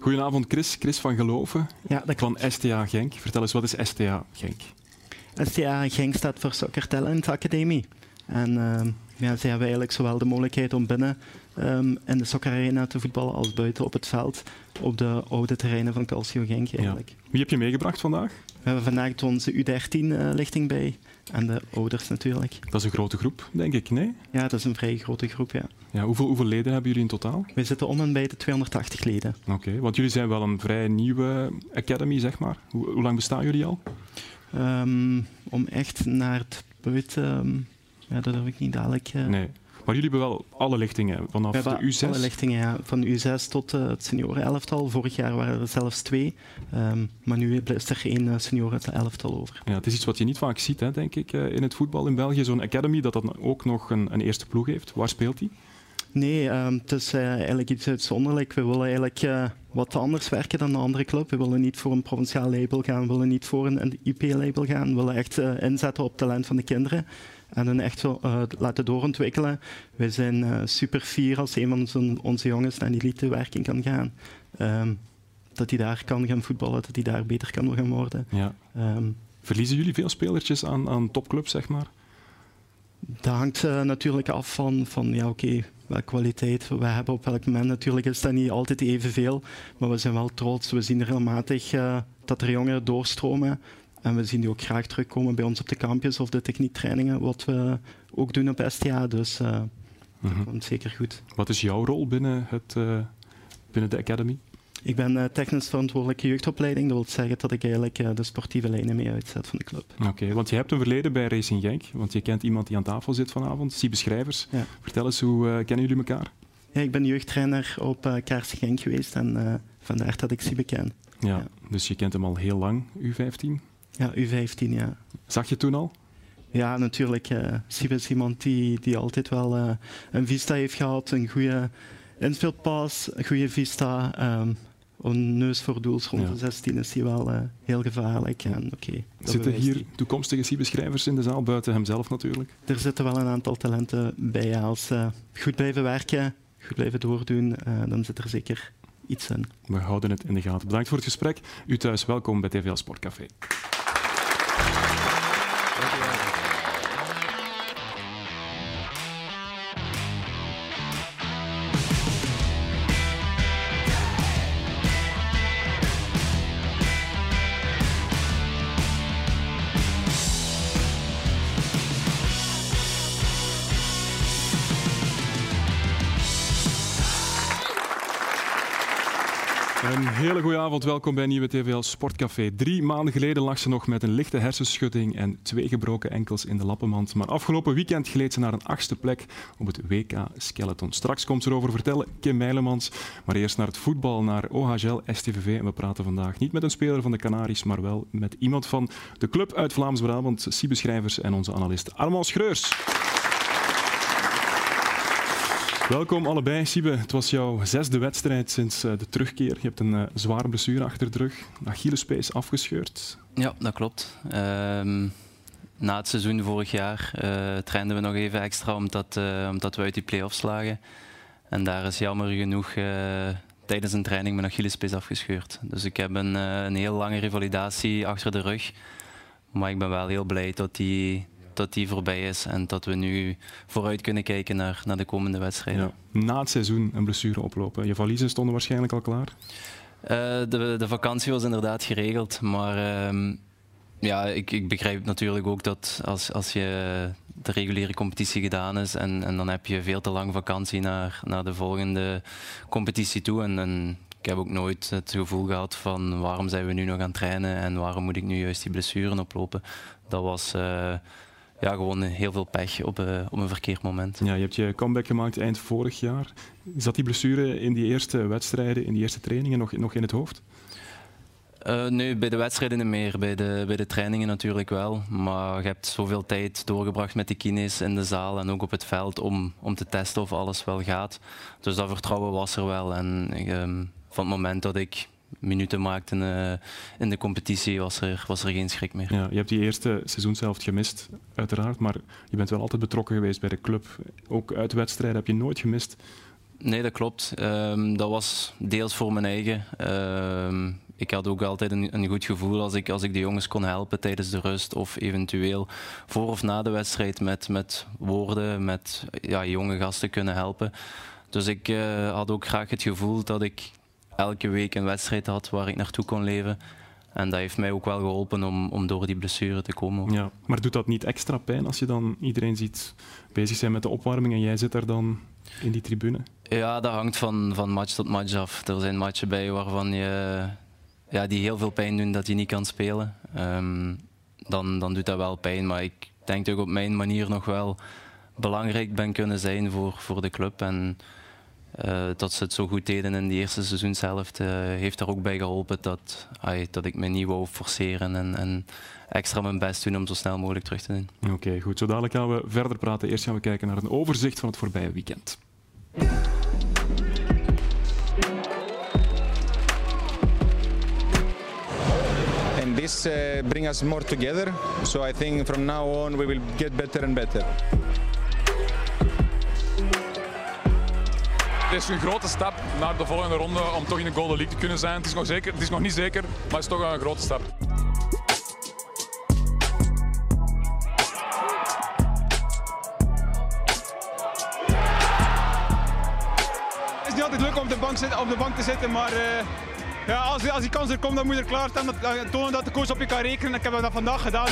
Goedenavond Chris, Chris van Geloven Ja, dat van STA Genk. Vertel eens, wat is STA Genk? STA Genk staat voor Soccer Talent Academy. En ehm, ja, ze hebben eigenlijk zowel de mogelijkheid om binnen ehm, in de soccerarena te voetballen als buiten op het veld op de oude terreinen van Calcio Genk eigenlijk. Wie heb je meegebracht vandaag? We hebben vandaag onze U13-lichting bij en de ouders natuurlijk. Dat is een grote groep, denk ik, nee? Ja, dat is een vrij grote groep, ja. Ja, hoeveel, hoeveel leden hebben jullie in totaal? We zitten om en bij de 280 leden. Oké, want jullie zijn wel een vrij nieuwe academy, zeg maar. Hoe, hoe lang bestaan jullie al? Ehm, om echt naar het buiten... ehm, ja, dat heb ik niet dadelijk... eh, Nee. Maar jullie hebben wel alle lichtingen, vanaf de U6. alle lichtingen, ja. Van U6 tot eh, het senioren-elftal. Vorig jaar waren er zelfs twee. Ehm, maar nu is er één uh, senioren-elftal over. Ja, het is iets wat je niet vaak ziet, hè, denk ik, eh, in het voetbal in België. Zo'n academy dat dan ook nog een, een eerste ploeg heeft. Waar speelt die? Nee, ehm, het is eh, eigenlijk iets uitzonderlijks. We willen eigenlijk eh, wat anders werken dan de andere club. We willen niet voor een provinciaal label gaan. We willen niet voor een, IP-label gaan. We willen echt eh, inzetten op talent van de kinderen. En hen echt wel, eh, laten doorontwikkelen. Wij zijn eh, super fier als een van onze, onze jongens naar die elitewerking kan gaan. Ehm, dat hij daar kan gaan voetballen, dat hij daar beter kan gaan worden. Ja. Ehm, Verliezen jullie veel spelertjes aan, aan topclubs, zeg maar? dat hangt eh, natuurlijk af van, van ja, oké, welke kwaliteit we hebben op welk moment. Natuurlijk is dat niet altijd evenveel, maar we zijn wel trots. We zien regelmatig eh, dat er jongeren doorstromen. En we zien die ook graag terugkomen bij ons op de campus of de techniektrainingen, wat we ook doen op STA. Dus eh Mhm. dat komt zeker goed. Wat is jouw rol binnen, het, eh, binnen de academy? Ik ben eh, technisch verantwoordelijke jeugdopleiding. Dat wil zeggen dat ik eigenlijk de sportieve lijnen mee uitzet van de club. Oké, want je hebt een verleden bij Racing Genk, want je kent iemand die aan tafel zit vanavond, Siebe Schrijvers. Ja. Vertel eens, hoe kennen jullie elkaar? Ja, ik ben jeugdtrainer op uh, Kaarsen Genk geweest en eh, vandaar dat ik Siebe ken. Ja, Ja. dus je kent hem al heel lang, U15. Ja, U15, ja. Zag je toen al? Ja, natuurlijk. eh Siebe is iemand die, die altijd wel eh, een vista heeft gehad, een goede inspeelpas, een goede vista. ehm, een neus voor doels rond Ja. de 16 is hij wel eh, heel gevaarlijk. En, oké, dat Zitten hier hij. toekomstige Siebe Schrijvers in de zaal, buiten hemzelf natuurlijk? Er zitten wel een aantal talenten bij. Als ze goed blijven werken, goed blijven doordoen, dan zit er zeker iets in. We houden het in de gaten. Bedankt voor het gesprek. U thuis, welkom bij TVL Sportcafé. Een hele goede avond, welkom bij Nieuwe TVL Sportcafé. Drie maanden geleden lag ze nog met een lichte hersenschudding en twee gebroken enkels in de lappenmand. Maar afgelopen weekend gleed ze naar een achtste plek op het WK Skeleton. Straks komt ze erover vertellen Kim Meilemans. Maar eerst naar het voetbal, naar OHL STVV. En we praten vandaag niet met een speler van de Canaries, maar wel met iemand van de club uit Vlaams-Brabant, Siebe Schrijvers en onze analist Armand Schreurs. Welkom allebei, Siebe. Het was jouw zesde wedstrijd sinds eh, de terugkeer. Je hebt een eh, zware blessure achter de rug. Achillespees afgescheurd. Ja, dat klopt. Ehm, na het seizoen vorig jaar eh trainden we nog even extra omdat, we uit die play-offs lagen. En daar is jammer genoeg tijdens een training mijn Achillespees afgescheurd. Dus ik heb een, een heel lange revalidatie achter de rug. Maar ik ben wel heel blij dat die, dat die voorbij is en dat we nu vooruit kunnen kijken naar, naar de komende wedstrijden. Ja. Na het seizoen een blessure oplopen. Je valiezen stonden waarschijnlijk al klaar. Eh, de, de vakantie was inderdaad geregeld, maar ehm, ja, ik, ik begrijp natuurlijk ook dat als, als je de reguliere competitie gedaan is en, en dan heb je veel te lang vakantie naar, naar de volgende competitie toe. En, en ik heb ook nooit het gevoel gehad van waarom zijn we nu nog aan het trainen en waarom moet ik nu juist die blessuren oplopen. Dat was eh, ja, gewoon heel veel pech op, eh, op een verkeerd moment. Ja, je hebt je comeback gemaakt eind vorig jaar. Zat die blessure in die eerste wedstrijden, in die eerste trainingen nog, nog in het hoofd? Eh, nee, bij de wedstrijden niet meer. Bij de, bij de trainingen natuurlijk wel. Maar je hebt zoveel tijd doorgebracht met de kines in de zaal en ook op het veld om, om te testen of alles wel gaat. Dus dat vertrouwen was er wel. En ehm, van het moment dat ik minuten maakte in, eh, in de competitie, was er, was er geen schrik meer. Ja, je hebt die eerste seizoenshelft gemist, uiteraard. Maar je bent wel altijd betrokken geweest bij de club. Ook uit wedstrijden heb je nooit gemist. Nee, dat klopt. Ehm, dat was deels voor mijn eigen. Ehm, ik had ook altijd een, een, goed gevoel als ik, als ik de jongens kon helpen tijdens de rust of eventueel voor of na de wedstrijd met, met woorden, met ja, jonge gasten kunnen helpen. Dus ik uh, had ook graag het gevoel dat ik elke week een wedstrijd had waar ik naartoe kon leven. En dat heeft mij ook wel geholpen om, om door die blessure te komen. Ja, maar doet dat niet extra pijn als je dan iedereen ziet bezig zijn met de opwarming en jij zit daar dan in die tribune? Ja, dat hangt van, van match tot match af. Er zijn matchen bij waarvan je, ja, die heel veel pijn doen dat je niet kan spelen. Um, dan, dan doet dat wel pijn. Maar ik denk dat ik op mijn manier nog wel belangrijk ben kunnen zijn voor, voor de club. En uh, dat ze het zo goed deden in die eerste seizoenshelft uh, heeft er ook bij geholpen dat, ay, dat ik me niet wou forceren en, en, extra mijn best doen om zo snel mogelijk terug te doen. Oké, okay, goed. Zo dadelijk gaan we verder praten. Eerst gaan we kijken naar een overzicht van het voorbije weekend. And this uh, brings us more together. So I think from now on we will get better and better. Het is een grote stap naar de volgende ronde om toch in de Golden League te kunnen zijn. Het is nog, zeker, het is nog niet zeker, maar het is toch een grote stap. Het is niet altijd leuk om op de bank, te zitten, maar uh, ja, als, als die kans er komt, dan moet je er klaar staan. Dat, tonen dat de coach op je kan rekenen. Ik heb dat vandaag gedaan.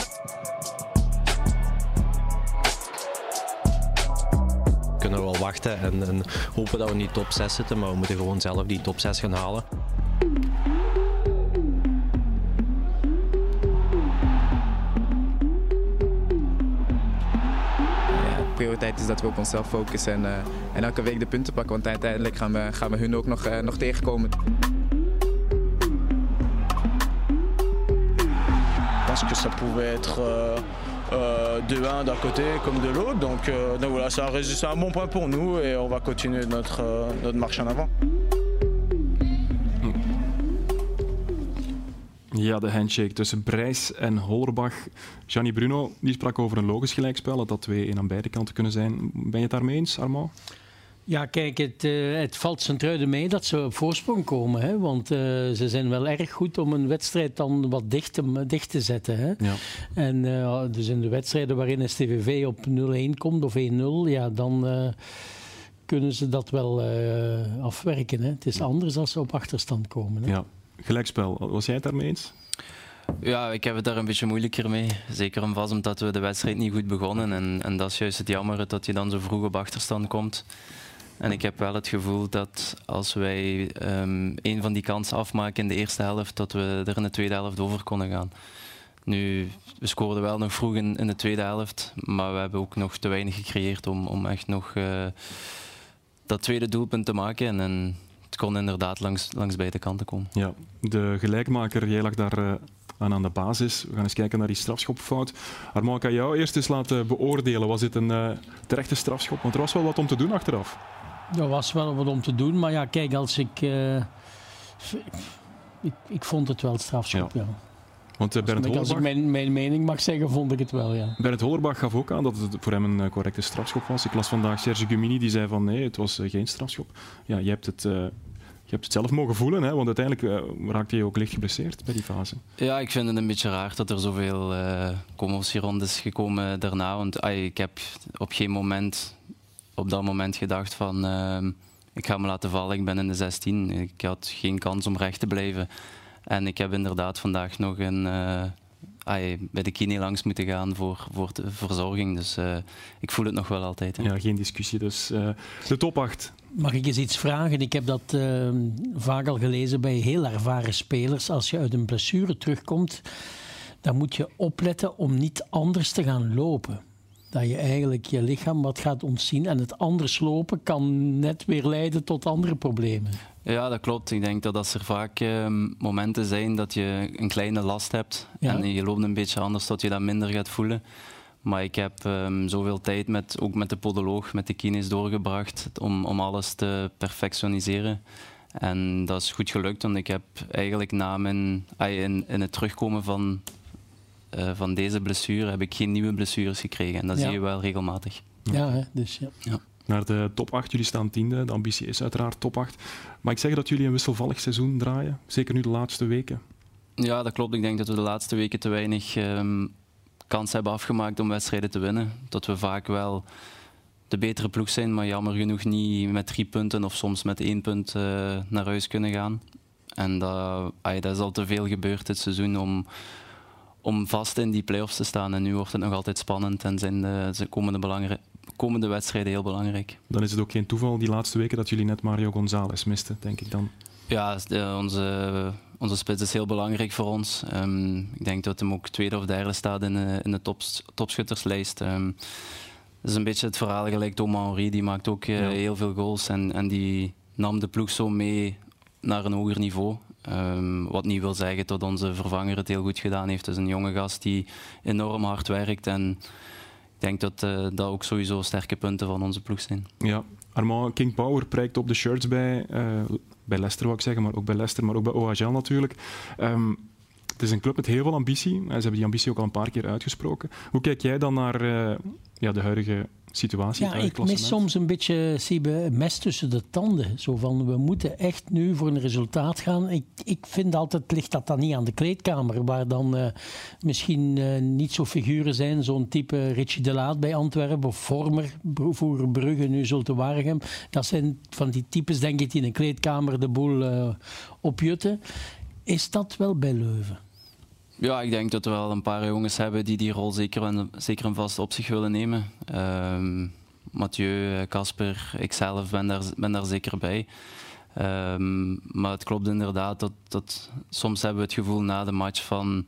Kunnen wel wachten en, en, hopen dat we niet top 6 zitten, maar we moeten gewoon zelf die top 6 gaan halen. Prioriteit is dat we op onszelf focussen en, uh, en elke week de punten pakken, want uiteindelijk gaan we, gaan we hun ook nog, uh, nog tegenkomen. Pense que ça pouvait être euh, euh, de un d'un côté comme de l'autre. Donc, euh, donc voilà, c'est un, un, bon point pour nous et on va continuer notre, euh, notre marche en avant. Ja, de handshake tussen Brijs en Hollerbach. Gianni Bruno die sprak over een logisch gelijkspel, dat dat 2-1 aan beide kanten kunnen zijn. Ben je het daarmee eens, Armand? Ja, kijk, het, uh, het valt Sint-Truiden mee dat ze op voorsprong komen. Hè? Want uh, ze zijn wel erg goed om een wedstrijd dan wat dicht te, dicht te zetten. Hè? Ja. En uh, dus in de wedstrijden waarin STVV op 0-1 komt of 1-0, ja, dan kunnen ze dat wel afwerken. Hè? Het is anders als ze op achterstand komen. Hè? Ja, gelijkspel. Was jij het daarmee eens? Ja, ik heb het daar een beetje moeilijker mee. Zeker en vast omdat we de wedstrijd niet goed begonnen. En, en dat is juist het jammer dat je dan zo vroeg op achterstand komt. En ik heb wel het gevoel dat als wij um, een van die kansen afmaken in de eerste helft, dat we er in de tweede helft over konden gaan. Nu, we scoorden wel nog vroeg in, de tweede helft, maar we hebben ook nog te weinig gecreëerd om, om echt nog uh, dat tweede doelpunt te maken. En, het kon inderdaad langs, langs beide kanten komen. Ja, de gelijkmaker, jij lag daar uh, aan aan de basis. We gaan eens kijken naar die strafschopfout. Armand, kan jou eerst eens laten beoordelen. Was dit een uh, terechte strafschop? Want er was wel wat om te doen achteraf. Er was wel wat om te doen, maar ja, kijk, als ik. Uh, ik, ik, vond het wel strafschop, ja. ja. Want uh, Bernd als, Hollerbach, als ik mijn, mijn, mening mag zeggen, vond ik het wel, ja. Bernd Hollerbach gaf ook aan dat het voor hem een uh, correcte strafschop was. Ik las vandaag Serge Gumini, die zei van nee, het was geen strafschop. Ja, je hebt het... Je hebt het zelf mogen voelen, hè? want uiteindelijk raakte je ook licht geblesseerd bij die fase. Ja, ik vind het een beetje raar dat er zoveel uh, commotie rond is gekomen daarna. Want ay, ik heb op geen moment op dat moment gedacht van uh, ik ga me laten vallen, ik ben in de 16. Ik had geen kans om recht te blijven. En ik heb inderdaad vandaag nog een, uh, ay, bij de kine langs moeten gaan voor, voor de verzorging. Dus uh, ik voel het nog wel altijd. Hè. Ja, geen discussie. Dus de top 8. Mag ik eens iets vragen? Ik heb dat ehm, vaak al gelezen bij heel ervaren spelers. Als je uit een blessure terugkomt, dan moet je opletten om niet anders te gaan lopen dat je eigenlijk je lichaam wat gaat ontzien. En het anders lopen kan net weer leiden tot andere problemen. Ja, dat klopt. Ik denk dat als er vaak uh, momenten zijn dat je een kleine last hebt ja. en je loopt een beetje anders, dat je dat minder gaat voelen. Maar ik heb um, zoveel tijd met, ook met de podoloog, met de kines doorgebracht om, om alles te perfectioniseren. En dat is goed gelukt, want ik heb eigenlijk na mijn, in, in het terugkomen van uh, van deze blessure heb ik geen nieuwe blessures gekregen. En dat ja. zie je wel regelmatig. Ja, hè, dus ja. ja. naar de top 8. Jullie staan tiende. De ambitie is uiteraard top 8. Maar ik zeg dat jullie een wisselvallig seizoen draaien? Zeker nu de laatste weken. Ja, dat klopt. Ik denk dat we de laatste weken te weinig um, kans hebben afgemaakt om wedstrijden te winnen. Dat we vaak wel de betere ploeg zijn, maar jammer genoeg niet met drie punten of soms met één punt uh, naar huis kunnen gaan. En dat, ay, dat is al te veel gebeurd dit seizoen om, om vast in die play-offs te staan. En nu wordt het nog altijd spannend en zijn de, de komende, komende wedstrijden heel belangrijk. Dan is het ook geen toeval die laatste weken dat jullie net Mario González misten, denk ik dan. Ja, onze, onze spits is heel belangrijk voor ons. Um, ik denk dat hem ook tweede of derde staat in de, in de top, topschutterslijst. Um, dat is een beetje het verhaal gelijk Thomas Henry. Die maakt ook uh, ja. heel veel goals en, en die nam de ploeg zo mee naar een hoger niveau. Um, wat niet wil zeggen dat onze vervanger het heel goed gedaan heeft. Het is een jonge gast die enorm hard werkt. En ik denk dat uh, dat ook sowieso sterke punten van onze ploeg zijn. Ja, Armand King Power prijkt op de shirts bij, uh, bij Leicester, wou ik zeggen, maar ook bij Leicester, maar ook bij OHL natuurlijk. Um, het is een club met heel veel ambitie. Ze hebben die ambitie ook al een paar keer uitgesproken. Hoe kijk jij dan naar uh, ja, de huidige situatie? Ja, ik mis soms een beetje Siebe, mes tussen de tanden. Zo van, we moeten echt nu voor een resultaat gaan. Ik, ik vind altijd, ligt dat dan niet aan de kleedkamer, waar dan uh, misschien uh, niet zo figuren zijn, zo'n type Richie de Laat bij Antwerpen of Vormer voor Brugge, nu Zulte Waregem. Dat zijn van die types, denk ik, die in een kleedkamer de boel uh, opjutten. Is dat wel bij Leuven? Ja, ik denk dat we wel een paar jongens hebben die die rol zeker en, zeker en vast op zich willen nemen. Um, Mathieu, Casper, ikzelf ben daar, ben daar zeker bij. Um, maar het klopt inderdaad dat, dat soms hebben we het gevoel na de match van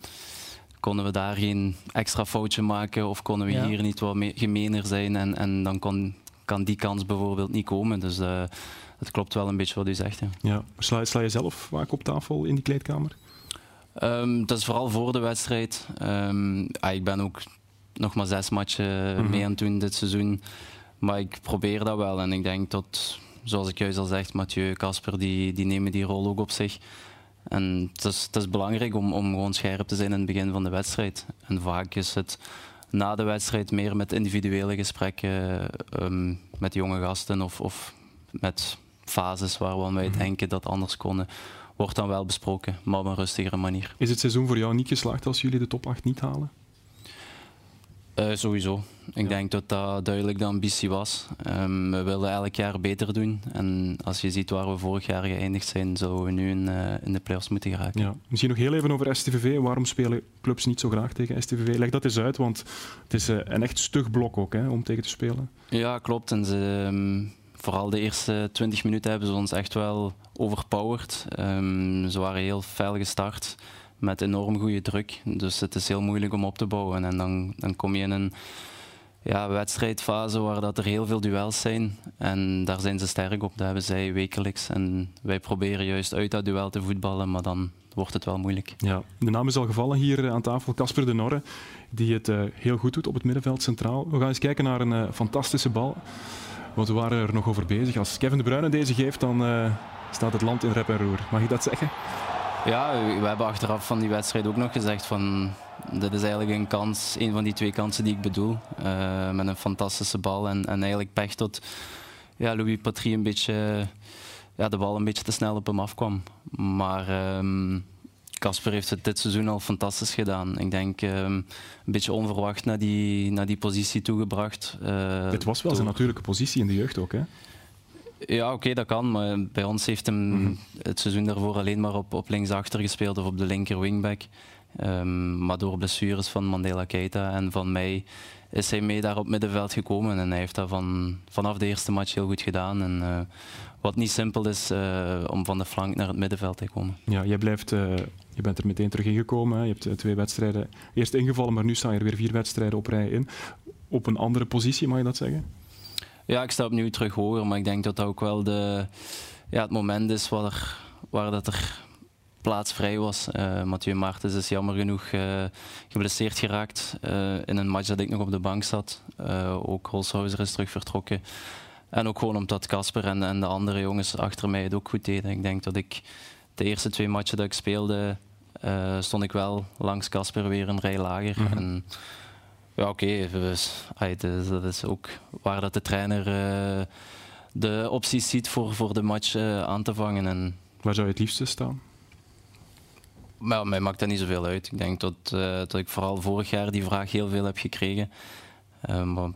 konden we daar geen extra foutje maken of konden we ja. hier niet wat gemener zijn en, en dan kon, kan die kans bijvoorbeeld niet komen. Dus uh, het klopt wel een beetje wat u zegt. Ja. Ja. Sla, sla je zelf vaak op tafel in die kleedkamer? Um, dat is vooral voor de wedstrijd. Um, ah, ik ben ook nog maar zes matchen mm -hmm. mee aan het doen dit seizoen. Maar ik probeer dat wel. En ik denk dat, zoals ik juist al zeg, Mathieu, Casper, die, die nemen die rol ook op zich. En het is, het is belangrijk om, om gewoon scherp te zijn in het begin van de wedstrijd. En vaak is het na de wedstrijd meer met individuele gesprekken um, met jonge gasten of, of met fases waar we wij denken dat anders konden wordt dan wel besproken, maar op een rustigere manier. Is het seizoen voor jou niet geslaagd als jullie de top 8 niet halen? Uh, sowieso. Ik ja. denk dat dat duidelijk de ambitie was. Um, we willen elk jaar beter doen. En als je ziet waar we vorig jaar geëindigd zijn, zouden we nu in, uh, in de playoffs moeten geraken. Ja. Misschien nog heel even over STVV. Waarom spelen clubs niet zo graag tegen STVV? Leg dat eens uit, want het is uh, een echt stug blok ook hè, om tegen te spelen. Ja, klopt. En ze, um, vooral de eerste 20 minuten hebben ze ons echt wel overpowered. Um, ze waren heel fel gestart met enorm goede druk. Dus het is heel moeilijk om op te bouwen. En dan, dan kom je in een ja, wedstrijdfase waar dat er heel veel duels zijn. En daar zijn ze sterk op. Dat hebben zij wekelijks. En wij proberen juist uit dat duel te voetballen, maar dan wordt het wel moeilijk. Ja, de naam is al gevallen hier aan tafel. Casper de Norre, die het uh, heel goed doet op het middenveld centraal. We gaan eens kijken naar een uh, fantastische bal. Want we waren er nog over bezig. Als Kevin de Bruyne deze geeft, dan uh, staat het land in rep en roer. Mag ik dat zeggen? Ja, we hebben achteraf van die wedstrijd ook nog gezegd van dit is eigenlijk een kans, een van die twee kansen die ik bedoel. Uh, met een fantastische bal en, en eigenlijk pech tot ja, Louis Patrie een beetje ja, de bal een beetje te snel op hem afkwam. Maar um, Casper heeft het dit seizoen al fantastisch gedaan. Ik denk um, een beetje onverwacht naar die, naar die positie toegebracht. Uh, Dit was wel zijn natuurlijke positie in de jeugd ook, hè? Ja, oké, okay, dat kan. Maar bij ons heeft hem mm -hmm. het seizoen daarvoor alleen maar op, op linksachter gespeeld of op de linker wingback. Um, maar door blessures van Mandela Keita en van mij is hij mee daar op middenveld gekomen. En hij heeft dat van, vanaf de eerste match heel goed gedaan. En, uh, wat niet simpel is uh, om van de flank naar het middenveld te komen. Ja, jij blijft, uh, je bent er meteen terug ingekomen. Hè. Je hebt twee wedstrijden eerst ingevallen, maar nu staan er weer vier wedstrijden op rij in. Op een andere positie, mag je dat zeggen? Ja, ik sta opnieuw terug hoger, maar ik denk dat dat ook wel de, ja, het moment is waar, er, waar dat er plaats vrij was. Uh, Mathieu Martens is jammer genoeg uh, geblesseerd geraakt uh, in een match dat ik nog op de bank zat. ook Holshouser is terug vertrokken. En ook gewoon omdat Casper en, en, de andere jongens achter mij het ook goed deden. Ik denk dat ik de eerste twee matchen dat ik speelde, stond ik wel langs Casper weer een rij lager. Mm -hmm. en, Ja, oké. Dus, dat is ook waar dat de trainer uh, de opties ziet voor, voor de match uh, aan te vangen. En... Waar zou je het liefste staan? Maar, mij maakt dat niet zoveel uit. Ik denk dat, uh, dat ik vooral vorig jaar die vraag heel veel heb gekregen. maar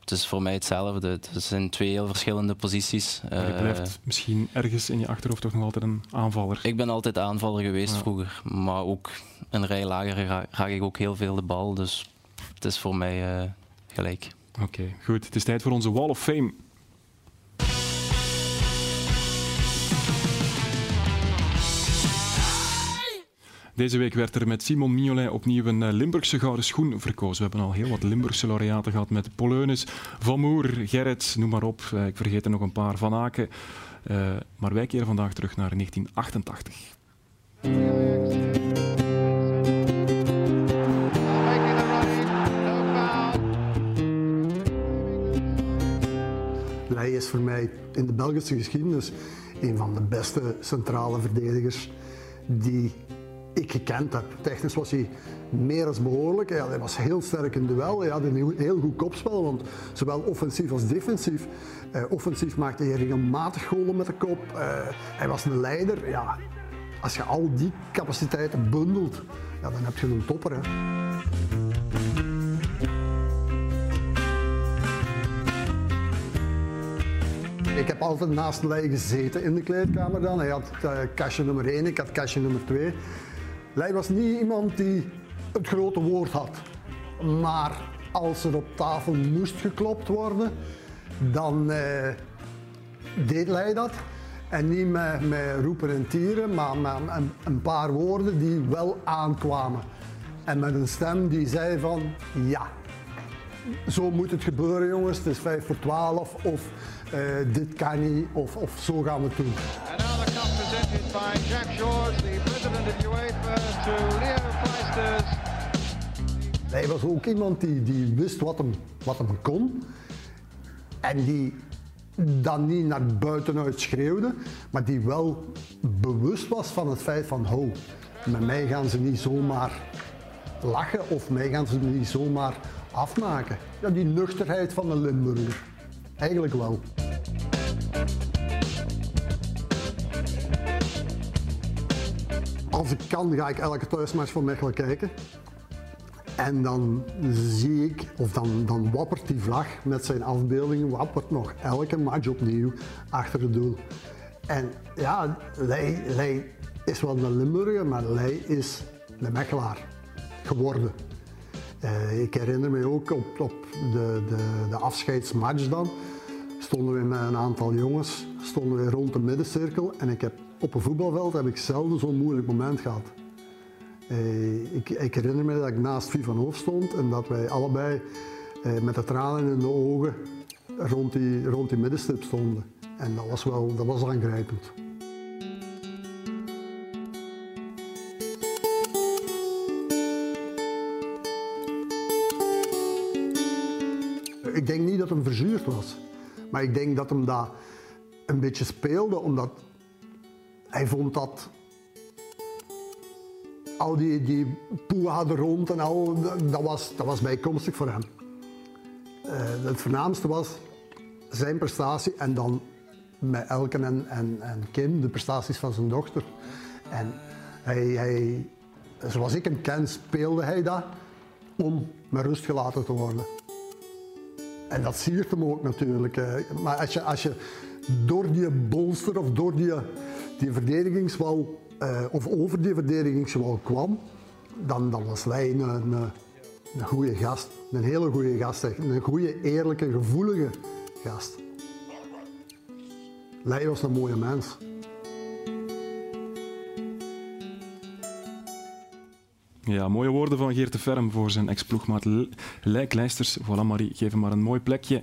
het is voor mij hetzelfde. Het zijn twee heel verschillende posities. Maar je blijft misschien ergens in je achterhoofd toch nog altijd een aanvaller? Ik ben altijd aanvaller geweest vroeger. Maar ook een rij lager raak ik ook heel veel de bal. Dus het is voor mij uh, gelijk. Oké, goed. Het is tijd voor onze Wall of Fame. Deze week werd er met Simon Mignolet opnieuw een eh, Limburgse gouden schoen verkozen. We hebben al heel wat Limburgse laureaten gehad met Poleunis, Van Moer, Gerrit, noem maar op. Eh, ik vergeet er nog een paar, Van Aken. Maar wij keren vandaag terug naar 1988. Hij is voor mij in de Belgische geschiedenis een van de beste centrale verdedigers die ik gekend heb. Technisch was hij meer als behoorlijk. hij was heel sterk in duel. Hij had een heel goed kopspel, want zowel offensief als defensief. Eh, offensief maakte hij regelmatig golen met de kop. Eh, hij was een leider. Ja, als je al die capaciteiten bundelt, ja, dan heb je een topper. Hè. Ik heb altijd naast Leij gezeten in de kleedkamer dan. Hij had uh, kastje nummer 1, ik had kastje nummer 2. Leij was niet iemand die het grote woord had. Maar als er op tafel moest geklopt worden, dan uh, deed Leij dat. En niet met, met roepen en tieren, maar met een, een paar woorden die wel aankwamen. En met een stem die zei van ja, zo moet het gebeuren jongens, het is 5 voor 12 of uh, dit kan niet of, of zo gaan we het doen. And now the cup presented by Jack Shores, the president of UEFA, to Leo Pleisters. Hij was ook iemand die, die wist wat hem, wat hem kon en die dan niet naar buitenuit schreeuwde, maar die wel bewust was van het feit van, ho, met mij gaan ze niet zomaar lachen of mij gaan ze niet zomaar afmaken. Ja, die nuchterheid van een Limburger. Eigenlijk wel. Als ik kan, ga ik elke thuismatch van Mechelen kijken. En dan zie ik, of dan, dan wappert die vlag met zijn afbeeldingen, wappert nog elke match opnieuw achter het doel. En ja, Lei, is wel een Limburger, maar Lei is een Mechelaar geworden. Uh, ik herinner me ook op, de, de, de afscheidsmatch dan, stonden we met een aantal jongens stonden we rond de middencirkel en ik heb, op een voetbalveld heb ik zelden zo'n moeilijk moment gehad. Uh, ik, ik, herinner me dat ik naast Vivan Hoofd stond en dat wij allebei uh, met de tranen in de ogen rond die, rond stonden. En dat was wel dat was aangrijpend. Dat hem verzuurd was. Maar ik denk dat hem dat een beetje speelde, omdat hij vond dat al die, die hadden rond en al, dat was, dat was bijkomstig voor hem. Uh, het voornaamste was zijn prestatie en dan met Elken en, en, en Kim de prestaties van zijn dochter. En hij, hij, zoals ik hem ken, speelde hij dat om met rust gelaten te worden. En dat siert hem ook natuurlijk. Maar als je, als je door die bolster of door die, die verdedigingswal, uh, of over die verdedigingswal kwam, dan, dan was hij een, een, goede gast. Een hele goede gast. Een goede, eerlijke, gevoelige gast. Lei was een mooie mens. Ja, mooie woorden van Geert de Ferm voor zijn ex-ploegmaat Lijklijsters. Voilà Marie, geef hem maar een mooi plekje.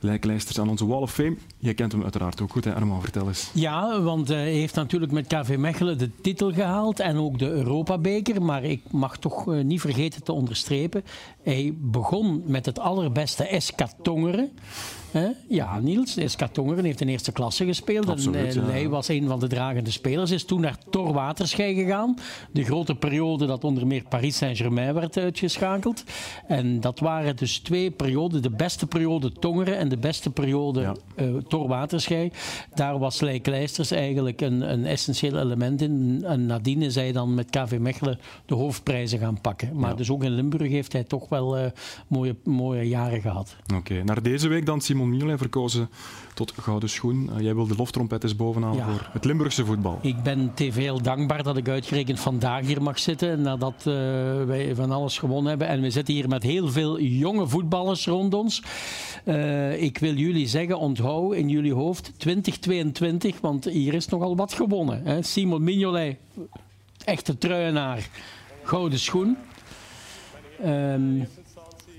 Lijklijsters aan onze Wall of Fame. Jij kent hem uiteraard ook goed, hè Armand? Vertel eens. Ja, want hij heeft natuurlijk met KV Mechelen de titel gehaald en ook de Europabeker. Maar ik mag toch eh, niet vergeten te onderstrepen. Hij begon met het allerbeste SK Tongeren. Ja, Niels SK Tongeren heeft in eerste klasse gespeeld. Absoluut, en ja. hij was een van de dragende spelers. Is toen naar Tor Waterschei gegaan. De grote periode dat onder meer Paris Saint-Germain werd uitgeschakeld. En dat waren dus twee perioden. De beste periode Tongeren en de beste periode eh Tor Waterschei. Daar was Leij Kleisters eigenlijk een, een essentieel element in. En nadien is hij dan met KV Mechelen de hoofdprijzen gaan pakken. Maar dus ook in Limburg heeft hij toch wel eh, mooie, mooie jaren gehad. Oké, naar deze week dan Simon Mignolet verkozen tot Gouden Schoen. Eh, jij wil de loftrompet eens bovenaan Ja. voor het Limburgse voetbal. Ik ben TVL dankbaar dat ik uitgerekend vandaag hier mag zitten. Nadat eh, wij van alles gewonnen hebben. En we zitten hier met heel veel jonge voetballers rond ons. Eh, ik wil jullie zeggen, onthoud in jullie hoofd 2022. Want hier is nogal wat gewonnen. Hè. Simon Mignolet, echte truienaar, gouden schoen. Ehm,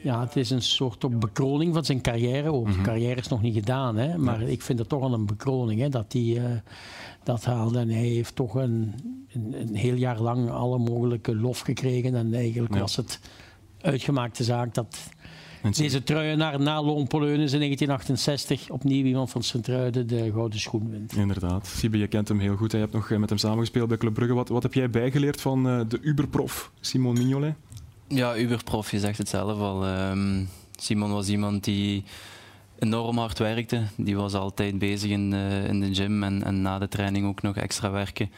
ja, het is een soort bekroning van zijn carrière. Ook. Zijn carrière is nog niet gedaan, hè? maar ik vind het toch al een bekroning hè, dat hij eh, dat haalde. En hij heeft toch een, een, een heel jaar lang alle mogelijke lof gekregen. En eigenlijk Ja. was het uitgemaakte zaak dat deze truienaar na Loon Poleunis in 1968 opnieuw iemand van Sint-Truiden de gouden schoen wint. Inderdaad. Siebe, je kent hem heel goed. Je hebt nog eh, met hem samengespeeld bij Club Brugge. Wat, wat heb jij bijgeleerd van eh, de uberprof Simon Mignolet? Ja, Uberprof, je zegt het zelf al. Ehm, Simon was iemand die enorm hard werkte. Die was altijd bezig in de, in de gym en, en na de training ook nog extra werken.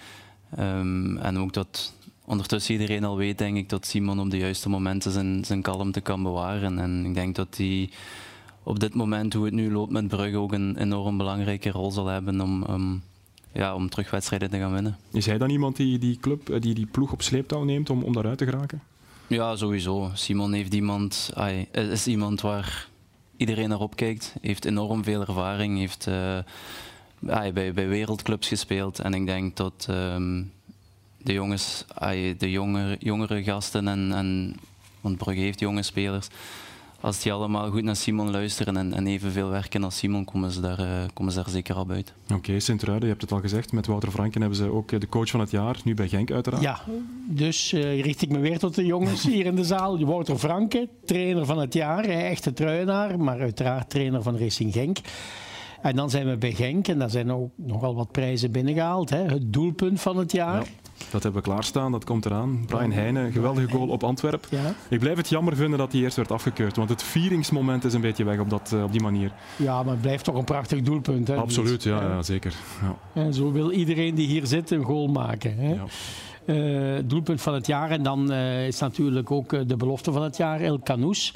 Ehm, en ook dat ondertussen iedereen al weet, denk ik, dat Simon op de juiste momenten zijn, zijn kalmte kan bewaren. En ik denk dat hij op dit moment, hoe het nu loopt met Brugge, ook een enorm belangrijke rol zal hebben om, om, ja, om terug wedstrijden te gaan winnen. Is hij dan iemand die die, club, eh, die, die ploeg op sleeptouw neemt om, om daaruit te geraken? Ja, sowieso. Simon heeft iemand, ai, is iemand waar iedereen naar opkijkt. Heeft enorm veel ervaring. Heeft eh, bij, bij wereldclubs gespeeld. En ik denk dat ehm, de jongens, de jongere, jongere gasten en, en want Brugge heeft jonge spelers. Als die allemaal goed naar Simon luisteren en, en evenveel werken als Simon, komen ze daar, eh, komen ze daar zeker al buiten. Oké, Sint-Truiden, je hebt het al gezegd. Met Wouter Franken hebben ze ook eh, de coach van het jaar. Nu bij Genk uiteraard. Ja, dus eh, richt ik me weer tot de jongens hier in de zaal. Wouter Franke, trainer van het jaar, echte truienaar, maar uiteraard trainer van Racing Genk. En dan zijn we bij Genk en daar zijn ook nogal wat prijzen binnengehaald. Hè. Het doelpunt van het jaar. Dat hebben we klaarstaan, dat komt eraan. Brian Heijnen, geweldige goal op Antwerp. Ja. Ik blijf het jammer vinden dat hij eerst werd afgekeurd, want het vieringsmoment is een beetje weg op, dat, eh, op die manier. Ja, maar het blijft toch een prachtig doelpunt. Hè, Absoluut, ja, ja zeker. Ja. En zo wil iedereen die hier zit een goal maken. Hè. Eh, doelpunt van het jaar. En dan eh, is natuurlijk ook de belofte van het jaar, El Canoes.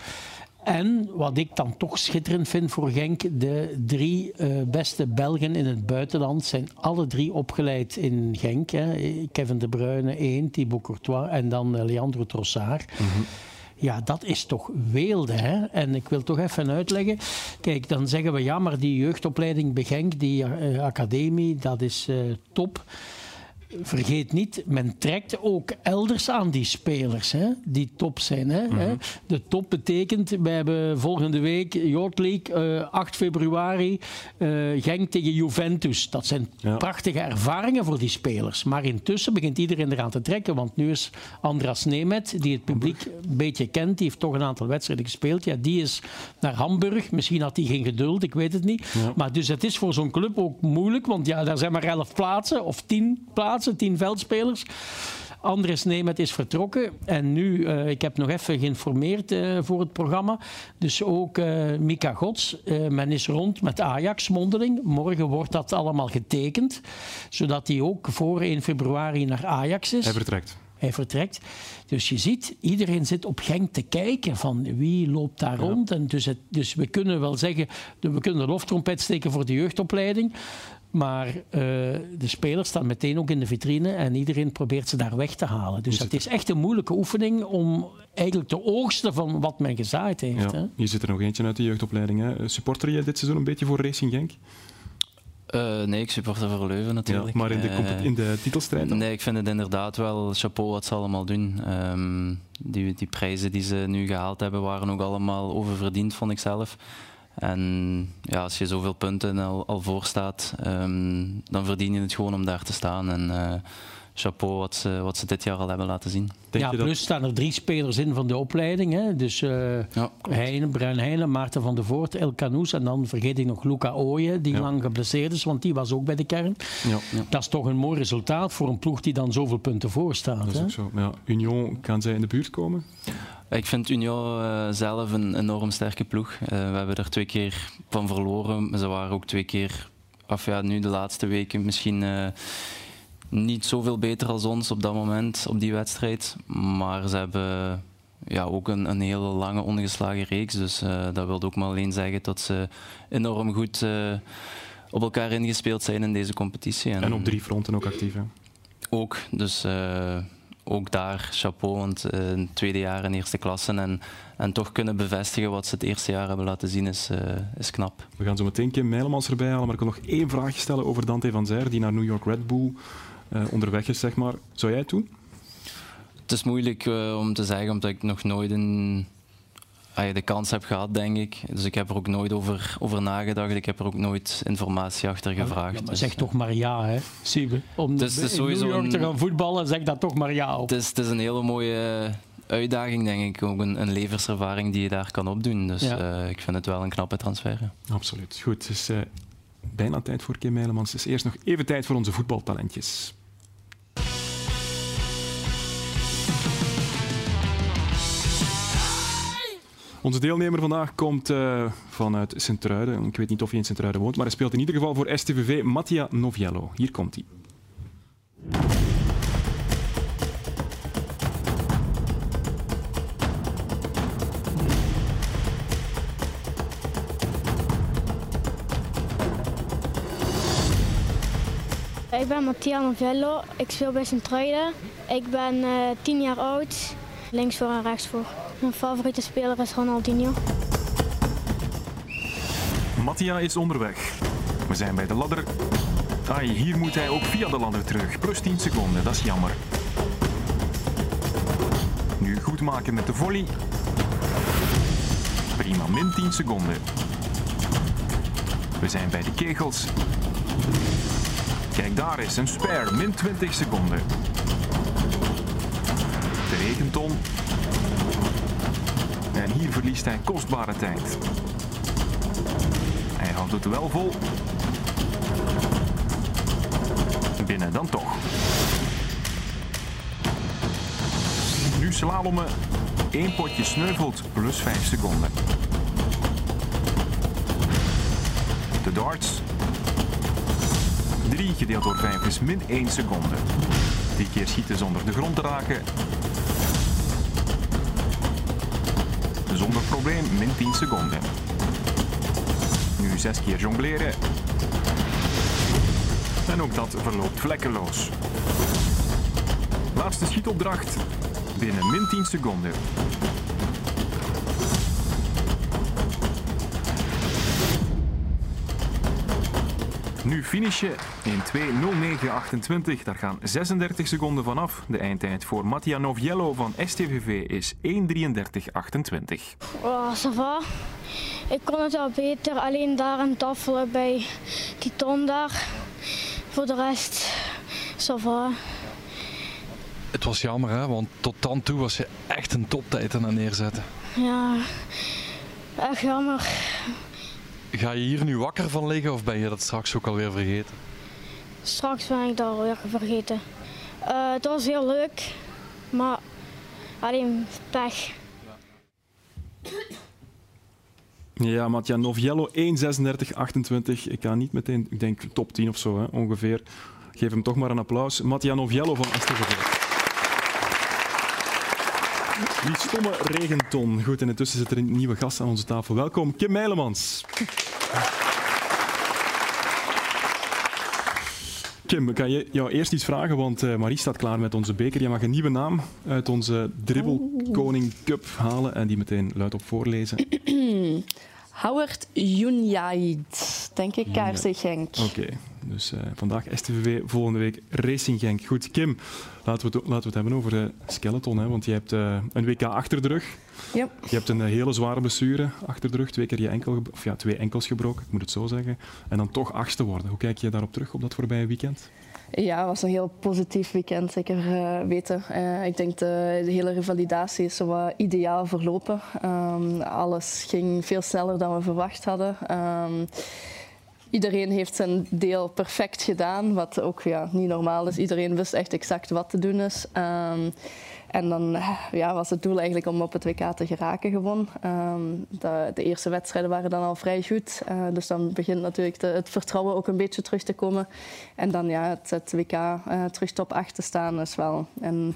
En wat ik dan toch schitterend vind voor Genk, de drie eh, beste Belgen in het buitenland zijn alle drie opgeleid in Genk. Hè. Kevin De Bruyne één, Thibaut Courtois en dan eh, Leandro Trossard. Ja, dat is toch weelde. Hè? En ik wil toch even uitleggen. Kijk, dan zeggen we ja, maar die jeugdopleiding bij Genk, die eh, academie, dat is top. Vergeet niet, men trekt ook elders aan die spelers hè, die top zijn. Hè, hè. De top betekent, we hebben volgende week Youth League, eh, 8 februari, eh, Genk tegen Juventus. Dat zijn prachtige ervaringen voor die spelers. Maar intussen begint iedereen eraan te trekken, want nu is Andras Nemet, die het publiek een beetje kent, die heeft toch een aantal wedstrijden gespeeld. Ja, die is naar Hamburg. Misschien had hij geen geduld, ik weet het niet. Maar dus het is voor zo'n club ook moeilijk, want ja, daar zijn maar 11 plaatsen of 10 plaatsen, 10 veldspelers. Andres Nemet is vertrokken en nu, eh, ik heb nog even geïnformeerd eh, voor het programma, dus ook eh, Mika Gods. Men is rond met Ajax mondeling. Morgen wordt dat allemaal getekend, zodat hij ook voor 1 februari naar Ajax is. Hij vertrekt. Hij vertrekt. Dus je ziet, iedereen zit op Genk te kijken van wie loopt daar rond. En dus, het, dus we kunnen wel zeggen, we kunnen de loftrompet steken voor de jeugdopleiding. Maar eh, de spelers staan meteen ook in de vitrine en iedereen probeert ze daar weg te halen. Dus het is echt een moeilijke oefening om eigenlijk te oogsten van wat men gezaaid heeft. Ja. Hè? Hier zit er nog eentje uit de jeugdopleiding. Hè. Supporter je dit seizoen een beetje voor Racing Genk? Eh, nee, ik supporter voor Leuven natuurlijk. Ja, maar in de, Eh, in de titelstrijd dan? Nee, ik vind het inderdaad wel chapeau wat ze allemaal doen. Ehm, die, die prijzen die ze nu gehaald hebben, waren ook allemaal oververdiend, vond ik zelf. En ja, als je zoveel punten al, al voor staat, ehm, dan verdien je het gewoon om daar te staan. En eh, chapeau wat ze, wat ze dit jaar al hebben laten zien. ja, plus staan er drie spelers in van de opleiding. Hè? Dus uh, ja, Heine, Bruin Heijnen, Maarten van der Voort, El Canoes en dan vergeet ik nog Luca Ooyen, die lang geblesseerd is, want die was ook bij de kern. Dat is toch een mooi resultaat voor een ploeg die dan zoveel punten voor staat. Dat is ook zo. Ja, Union, kan zij in de buurt komen? Ik vind Union uh, zelf een enorm sterke ploeg. Uh, we hebben er twee keer van verloren. Ze waren ook twee keer, af ja, nu de laatste weken misschien uh, niet zoveel beter als ons op dat moment, op die wedstrijd. Maar ze hebben ja, ook een, een hele lange ongeslagen reeks. Dus dat wil ook maar alleen zeggen dat ze enorm goed op elkaar ingespeeld zijn in deze competitie. En, en op drie fronten ook actief. Hè? Ook. Dus ook daar chapeau, want uh, tweede jaar in eerste klasse en, en toch kunnen bevestigen wat ze het eerste jaar hebben laten zien is, uh, is knap. We gaan zo meteen Kim Meilemans erbij halen, maar ik wil nog één vraagje stellen over Dante van Zijr, die naar New York Red Bull uh, onderweg is, zeg maar. Zou jij het doen? Het is moeilijk om te zeggen, omdat ik nog nooit een je de kans heb gehad, denk ik. Dus ik heb er ook nooit over, over nagedacht. Ik heb er ook nooit informatie achter gevraagd. Ja, maar dus, zeg toch maar ja, hè, Siebe. Om dus, in New York te gaan voetballen, zeg dat toch maar ja. Het is, het is een hele mooie uitdaging, denk ik. Ook een, een levenservaring die je daar kan opdoen. Dus uh, ik vind het wel een knappe transfer. Absoluut. Goed, het is uh, bijna tijd voor Kim Meilemans. Het is eerst nog even tijd voor onze voetbaltalentjes. Onze deelnemer vandaag komt uh, vanuit Sint-Truiden. Ik weet niet of hij in Sint-Truiden woont, maar hij speelt in ieder geval voor STVV Mattia Noviello. Hier komt hij. Ik ben Mattia Novello, ik speel bij Sint-Truiden. Ik ben uh, eh, 10 jaar oud, links voor en rechts voor. Mijn favoriete speler is Ronaldinho. Mattia is onderweg. We zijn bij de ladder. Ai, hier moet hij ook via de ladder terug. Plus 10 seconden, dat is jammer. Nu goed maken met de volley. Prima, min 10 seconden. We zijn bij de kegels. Kijk, daar is een spare, min 20 seconden. De regenton. En hier verliest hij kostbare tijd. Hij houdt het wel vol. Binnen dan toch. Nu slalommen. Eén potje sneuvelt plus 5 seconden. De darts. 3 gedeeld door 5 is min 1 seconde. Drie keer schieten zonder de grond te raken probleem min 10 seconden. Nu 6 keer jongleren. En ook dat verloopt vlekkeloos. Laatste schietopdracht binnen min 10 seconden. Nu finishen in 2.09.28. Daar gaan 36 seconden vanaf. De eindtijd voor Mattia Noviello van STVV is 1.33.28. Oh, ça Ik kon het wel beter. Alleen daar een tafel bij die ton daar. Voor de rest, ça va. Het was jammer, hè? want tot dan toe was je echt een toptijd aan het neerzetten. Ja, echt jammer. Ga je hier nu wakker van liggen of ben je dat straks ook alweer vergeten? Straks ben ik dat alweer vergeten. Uh, het was heel leuk, maar alleen pech. Ja, Matja Noviello 1.36.28. Ik ga niet meteen, ik denk top 10 of zo hè, ongeveer. Geef hem toch maar een applaus. Matja Noviello van STVV. Die stomme regenton. Goed, en intussen zit er een nieuwe gast aan onze tafel. Welkom, Kim Meilemans. Kim, kan je jou eerst iets vragen? Want uh, Marie staat klaar met onze beker. Je mag een nieuwe naam uit onze Dribbelkoning Cup halen en die meteen luidop voorlezen. Howard Junjaid, denk ik, KRC Genk. Oké, dus uh, vandaag STVV, volgende week Racing Genk. Goed, Kim, laten we het, laten we het hebben over uh, Skeleton. Hè, want je hebt uh, een WK achter de rug. Ja. Je hebt een hele zware blessure achter de rug. Twee keer je enkel, of ja, twee enkels gebroken, ik moet het zo zeggen. En dan toch achtste worden. Hoe kijk je daarop terug, op dat voorbije weekend? Ja, het was een heel positief weekend, zeker uh, weten. Uh, ik denk de, de, hele revalidatie is zo wat ideaal verlopen. Um, alles ging veel sneller dan we verwacht hadden. Um, iedereen heeft zijn deel perfect gedaan, wat ook ja, niet normaal is. Iedereen wist echt exact wat te doen is. Um, en dan ja, was het doel eigenlijk om op het WK te geraken gewoon. Um, de, de, eerste wedstrijden waren dan al vrij goed. Uh, dus dan begint natuurlijk het vertrouwen ook een beetje terug te komen. En dan ja, het, het WK uh, terug top 8 te staan is wel een,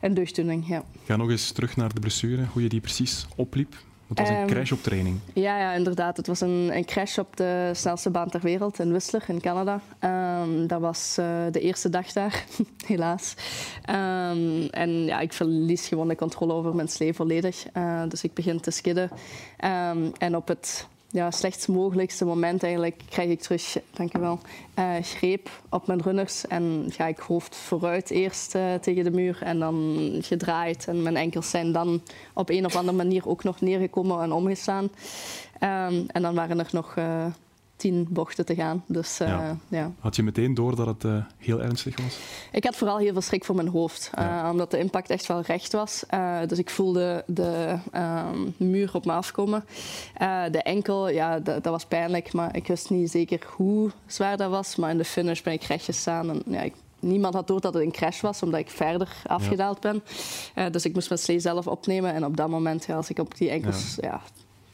een deugddoening. Ja. Ga nog eens terug naar de blessure, hoe je die precies opliep. Het was een um, crash op training. Ja, ja, inderdaad. Het was een, een, crash op de snelste baan ter wereld in Whistler in Canada. Um, dat was uh, de eerste dag daar, helaas. Um, en ja, ik verlies gewoon de controle over mijn slee volledig. Uh, dus ik begin te skidden. en op het ja, slechtst mogelijkste moment eigenlijk krijg ik terug, dankjewel, uh, greep op mijn runners. En ga ik hoofd vooruit eerst uh, tegen de muur en dan gedraaid. En mijn enkels zijn dan op een of andere manier ook nog neergekomen en omgestaan. Um, en dan waren er nog... Uh, tien bochten te gaan. Dus, uh, ja. Ja. Had je meteen door dat het uh, heel ernstig was? Ik had vooral heel veel schrik voor mijn hoofd, ja. uh, omdat de impact echt wel recht was. dus ik voelde de um, muur op me afkomen. de enkel, ja, dat was pijnlijk, maar ik wist niet zeker hoe zwaar dat was. Maar in de finish ben ik recht gestaan en ja, ik niemand had door dat het een crash was, omdat ik verder afgedaald ben. Uh, dus ik moest mijn slee zelf opnemen. En op dat moment, ja, als ik op die enkels... Ja. ja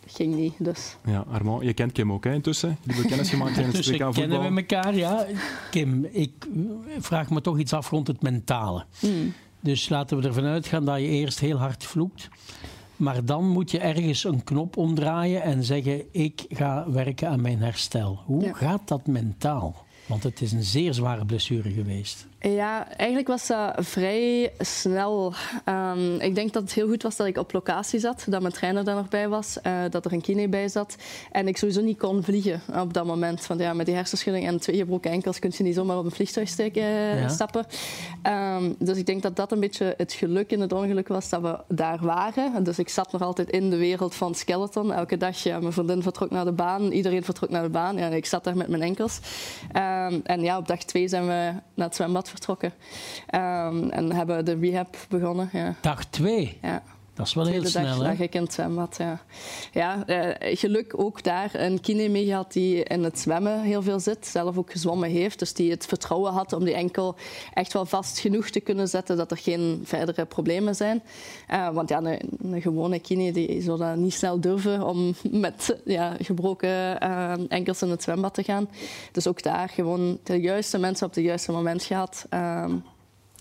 ging niet. Dus. Ja, Armand, je kent Kim ook hè, intussen. Die hebben kennis gemaakt tijdens het WK voetbal. kennen we elkaar, ja. Kim, ik vraag me toch iets af rond het mentale. Mm. Dus laten we ervan uitgaan dat je eerst heel hard vloekt. Maar dan moet je ergens een knop omdraaien en zeggen: Ik ga werken aan mijn herstel. Hoe ja. gaat dat mentaal? Want het is een zeer zware blessure geweest. Ja, eigenlijk was dat vrij snel. Um, ik denk dat het heel goed was dat ik op locatie zat, dat mijn trainer daar nog bij was, uh, dat er een kine bij zat en ik sowieso niet kon vliegen op dat moment. Want ja, met die hersenschudding en twee gebroken enkels kun je niet zomaar op een vliegtuig steken, uh, ja. stappen. Um, dus ik denk dat dat een beetje het geluk in het ongeluk was dat we daar waren. Dus ik zat nog altijd in de wereld van skeleton. Elke dag, ja, mijn vriendin vertrok naar de baan, iedereen vertrok naar de baan. Ja, ik zat daar met mijn enkels. Um, en ja, op dag twee zijn we naar het zwembad vertrokken. Um, en hebben de rehab begonnen. Ja. Dag twee? Ja. Dat is wel heel snel, dag, hè? lag ik in het zwembad, ja. Ja, uh, geluk ook daar een kine mee gehad die in het zwemmen heel veel zit. Zelf ook gezwommen heeft. Dus die het vertrouwen had om die enkel echt wel vast genoeg te kunnen zetten dat er geen verdere problemen zijn. Uh, want ja, een, een, gewone kine die zou dat niet snel durven om met ja, gebroken uh, enkels in het zwembad te gaan. Dus ook daar gewoon de juiste mensen op het juiste moment gehad.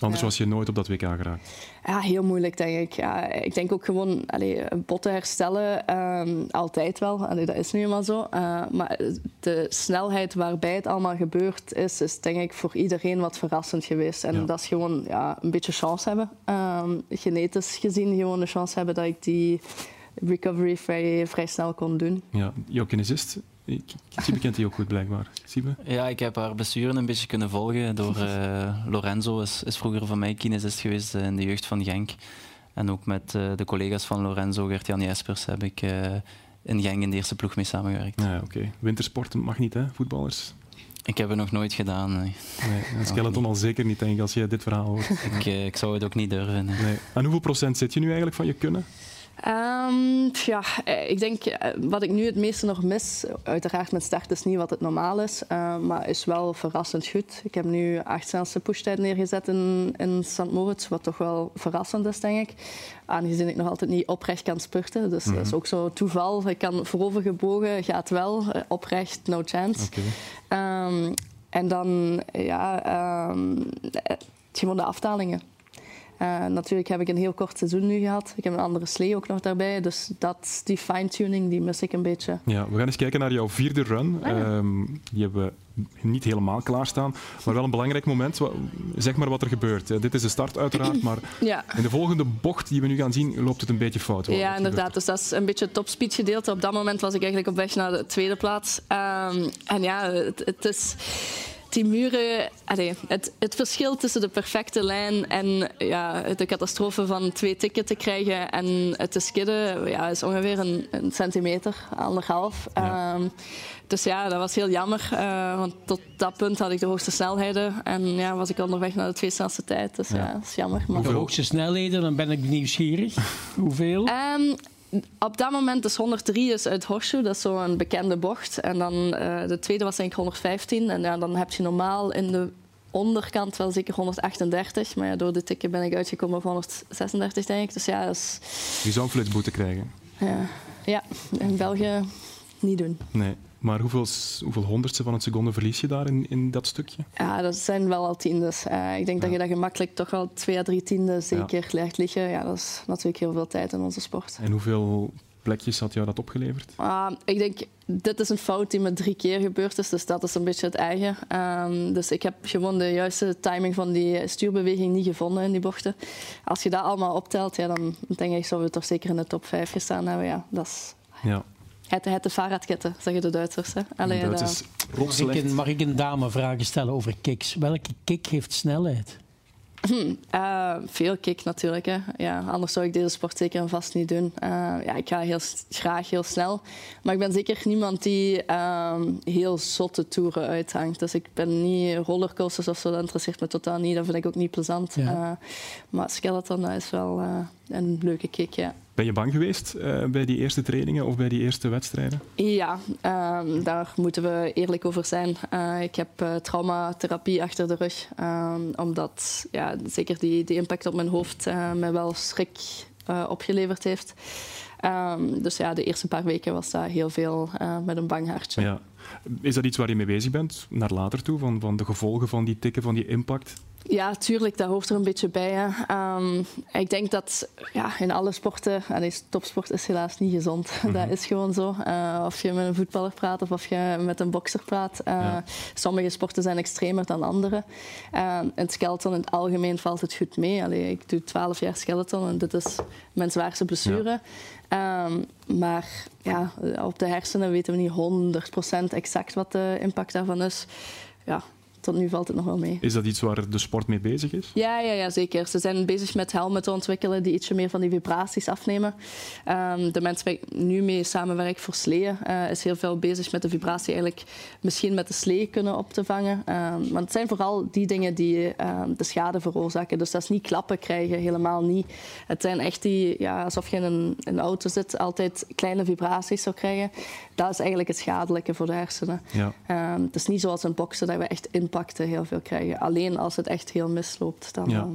Anders was je nooit op dat WK geraakt. Ja, heel moeilijk, denk ik. Ja, ik denk ook gewoon allee, botten herstellen, um, altijd wel. Allee, dat is nu eenmaal zo. Uh, maar de snelheid waarbij het allemaal gebeurd is, is denk ik voor iedereen wat verrassend geweest. En ja. dat is gewoon ja, een beetje chance hebben. Um, genetisch gezien gewoon de chance hebben dat ik die recovery vrij, vrij snel kon doen. Ja, jouw kinesist, Siebe kent die ook goed, blijkbaar. Siebe? Ja, ik heb haar besturen een beetje kunnen volgen door uh, Lorenzo. Is, is vroeger van mij kinesist geweest uh, in de jeugd van Genk. En ook met uh, de collega's van Lorenzo, Gert-Jan Jespers, heb ik in Genk in de eerste ploeg mee samengewerkt. Ja, oké. Okay. Wintersport mag niet, hè, voetballers? Ik heb het nog nooit gedaan. Nee. nee een skeleton al zeker niet, denk ik, als je dit verhaal hoort. ik, ik zou het ook niet durven. Nee. Nee. En hoeveel procent zit je nu eigenlijk van je kunnen? Um, ja, ik denk wat ik nu het meeste nog mis, uiteraard met start is niet wat het normaal is, uh, maar is wel verrassend goed. Ik heb nu acht snelste pushtijd neergezet in, in St. Moritz, wat toch wel verrassend is, denk ik. Aangezien ik nog altijd niet oprecht kan spurten, dus mm-hmm. dat is ook zo toeval. Ik kan voorovergebogen, gaat wel, oprecht, no chance. Okay. Um, en dan, ja, um, gewoon de afdalingen. Uh, natuurlijk heb ik een heel kort seizoen nu gehad. Ik heb een andere slee ook nog daarbij. Dus dat, die fine-tuning die mis ik een beetje. Ja, we gaan eens kijken naar jouw vierde run. Ah, ja. um, die hebben we niet helemaal klaarstaan. Maar wel een belangrijk moment. Zeg maar wat er gebeurt. Uh, dit is de start uiteraard. Maar ja. in de volgende bocht die we nu gaan zien, loopt het een beetje fout. Ja, inderdaad. Dus dat is een beetje het topspeed gedeelte. Op dat moment was ik eigenlijk op weg naar de tweede plaats. Um, en ja, het, het is die muren, allee, het, het verschil tussen de perfecte lijn en ja, de catastrofe van twee tikken te krijgen en het te skidden, ja, is ongeveer een, een centimeter, anderhalf. Ja. Um, dus ja, dat was heel jammer, uh, want tot dat punt had ik de hoogste snelheden en ja, was ik onderweg naar de twee snelste tijd. Dus ja, ja dat is jammer. Maar... De hoogste snelheden, dan ben ik nieuwsgierig. Hoeveel? Um, op dat moment is 103 is uit Horseshoe, dat is zo'n bekende bocht. En dan uh, de tweede was denk ik 115. En ja, dan heb je normaal in de onderkant wel zeker 138. Maar ja, door de tikken ben ik uitgekomen op 136, denk ik. Dus ja, dat is... Je zou een flitsboete krijgen. Ja. ja, in België niet doen. Nee. Maar hoeveel, hoeveel honderdste van een seconde verlies je daar in, in dat stukje? Ja, dat zijn wel al tiendes. Uh, ik denk ja. dat je dat gemakkelijk toch wel twee à drie tienden zeker ja. legt liggen. Ja, dat is natuurlijk heel veel tijd in onze sport. En hoeveel plekjes had jou dat opgeleverd? Uh, ik denk, dit is een fout die me drie keer gebeurd is, dus dat is een beetje het eigen. Um, dus ik heb gewoon de juiste timing van die stuurbeweging niet gevonden in die bochten. Als je dat allemaal optelt, ja, dan denk ik, zouden we toch zeker in de top 5 gestaan hebben. Ja, dat is... Ja. Het, het de Fahrradkette, zeggen de Duitsers. Hè? Allee, de Duitsers mag, ik een, mag ik een dame vragen stellen over kicks? Welke kick heeft snelheid? Uh, veel kick natuurlijk. Hè. Ja, anders zou ik deze sport zeker en vast niet doen. Uh, ja, ik ga heel, graag heel snel. Maar ik ben zeker niemand die uh, heel zotte toeren uithangt. Dus ik ben niet rollercoasters of zo. Dat interesseert me totaal niet. Dat vind ik ook niet plezant. Ja. maar skeleton dat is wel een leuke kick, ja. Ben je bang geweest uh, bij die eerste trainingen of bij die eerste wedstrijden? Ja, um, daar moeten we eerlijk over zijn. Uh, ik heb uh, traumatherapie achter de rug. Um, omdat ja, zeker die, die impact op mijn hoofd mij wel schrik opgeleverd heeft. Um, dus ja, de eerste paar weken was dat heel veel met een bang hartje. Ja. Is dat iets waar je mee bezig bent, naar later toe, van, van de gevolgen van die tikken, van die impact? Ja, tuurlijk, dat hoort er een beetje bij. Um, ik denk dat ja, in alle sporten, en topsport is helaas niet gezond. Mm -hmm. Dat is gewoon zo. Uh, of je met een voetballer praat of of je met een bokser praat. Uh, ja. Sommige sporten zijn extremer dan andere. Uh, in het skeleton in het algemeen valt het goed mee. Allee, ik doe 12 jaar skeleton en dit is mijn zwaarste blessure. Ja. Um, maar ja, op de hersenen weten we niet 100% exact wat de impact daarvan is. Ja, tot nu valt het nog wel mee. Is dat iets waar de sport mee bezig is? Ja, ja, ja zeker. Ze zijn bezig met helmen te ontwikkelen die ietsje meer van die vibraties afnemen. Um, de mensen waar ik nu mee samenwerk voor sleeën, uh, is heel veel bezig met de vibratie eigenlijk misschien met de slee kunnen op te vangen. Um, want het zijn vooral die dingen die um, de schade veroorzaken. Dus dat is niet klappen krijgen, helemaal niet. Het zijn echt die, ja, alsof je in een, in een auto zit, altijd kleine vibraties zou krijgen. Dat is eigenlijk het schadelijke voor de hersenen. Ja. het is niet zoals een boksen dat we echt in impacten heel veel krijgen. Alleen als het echt heel misloopt. Dan ja.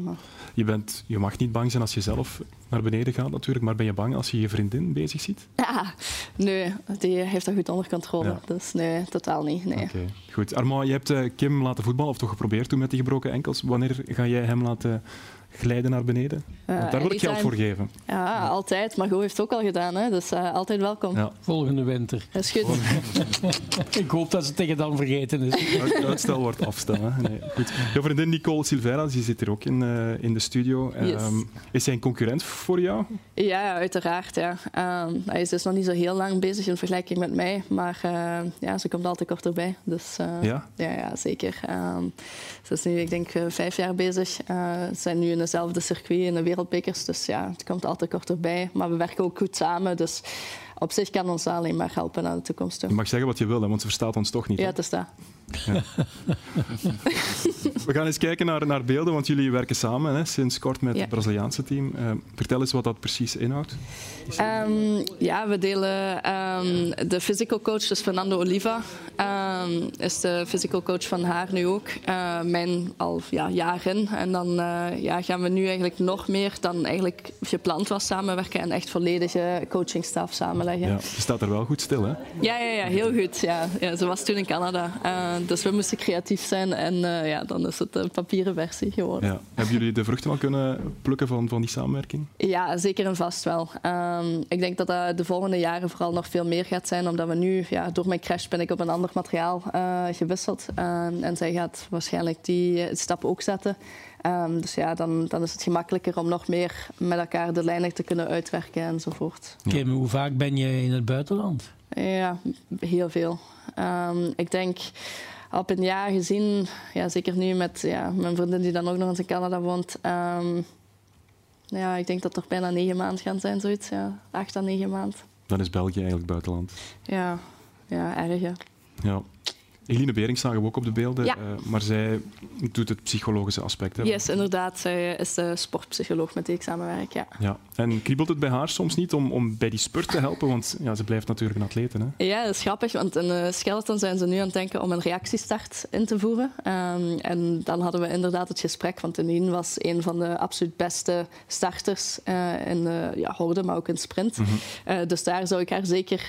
je, bent, je mag niet bang zijn als je zelf naar beneden gaat natuurlijk, maar ben je bang als je je vriendin bezig ziet? Ja, nee, die heeft dat goed onder controle. Ja. Dus nee, totaal niet. Nee. Okay. Goed. Armand, je hebt uh, Kim laten voetballen, of toch geprobeerd toen met die gebroken enkels. Wanneer ga jij hem laten glijden naar beneden? Want daar wil ik geld voor geven. Ja, ja, altijd. Maar Go heeft het ook al gedaan, hè? dus uh, altijd welkom. Ja. Volgende winter. Dat is goed. ik hoop dat ze tegen dan vergeten is. Uitstel wordt afstel. Hè? Nee, goed. Je vriendin Nicole Silveira, die zit hier ook in, uh, in de studio. Yes. Um, is zij een concurrent voor jou? Ja, uiteraard. Ja. Um, hij is dus nog niet zo heel lang bezig in vergelijking met mij, maar uh, ja, ze komt altijd korterbij. Dus, ja? Ja, ja zeker. Um, ze is nu, ik denk, vijf jaar bezig. ze zijn nu in dezelfde circuit in de wereldbekers. Dus ja, het komt altijd korterbij. Maar we werken ook goed samen. Dus op zich kan ons alleen maar helpen naar de toekomst. Je mag zeggen wat je wil, hè, want ze verstaat ons toch niet. Ja, het is dat. Ja. we gaan eens kijken naar, naar beelden, want jullie werken samen hè, sinds kort met ja. het Braziliaanse team. Uh, vertel eens wat dat precies inhoudt. Um, ja, we delen um, de physical coach, dus Fernando Oliva, um, is de physical coach van haar nu ook. Uh, mijn al ja, jaren. En dan uh, ja, gaan we nu eigenlijk nog meer dan eigenlijk gepland was samenwerken en echt volledige coachingstaf samenleggen. Ja, je staat er wel goed stil, hè? Ja, ja, ja heel goed. Ja. Ja, ze was toen in Canada. Uh, dus we moesten creatief zijn en uh, ja, dan is het een papieren versie geworden. Ja. Hebben jullie de vruchten wel kunnen plukken van, van die samenwerking? Ja, zeker en vast wel. Um, ik denk dat dat de volgende jaren vooral nog veel meer gaat zijn, omdat we nu, ja, door mijn crash ben ik op een ander materiaal uh, gewisseld. Uh, en zij gaat waarschijnlijk die stap ook zetten. Um, dus ja, dan, dan is het gemakkelijker om nog meer met elkaar de lijnen te kunnen uitwerken enzovoort. Kim, hoe vaak ben je in het buitenland? Ja, heel veel. Um, ik denk op een jaar gezien, ja, zeker nu met ja, mijn vriendin die dan ook nog eens in Canada woont. Um, ja, ik denk dat er bijna negen maanden gaan zijn, zoiets. Ja. Acht à negen maanden. Dan is België eigenlijk buitenland. Ja, ja erg. Ja. ja. Eline Bering zagen we ook op de beelden, ja. uh, maar zij doet het psychologische aspect. Hè? Yes, inderdaad. Zij is de sportpsycholoog met die ik samenwerk. Ja. Ja. En kriebelt het bij haar soms niet om, om bij die spurt te helpen? Want ja, ze blijft natuurlijk een atlete. Hè? Ja, dat is grappig, want in uh, Skeleton zijn ze nu aan het denken om een reactiestart in te voeren. Um, en dan hadden we inderdaad het gesprek, want Eline was een van de absoluut beste starters uh, in ja, horde, maar ook in sprint. Mm -hmm. dus daar zou ik haar zeker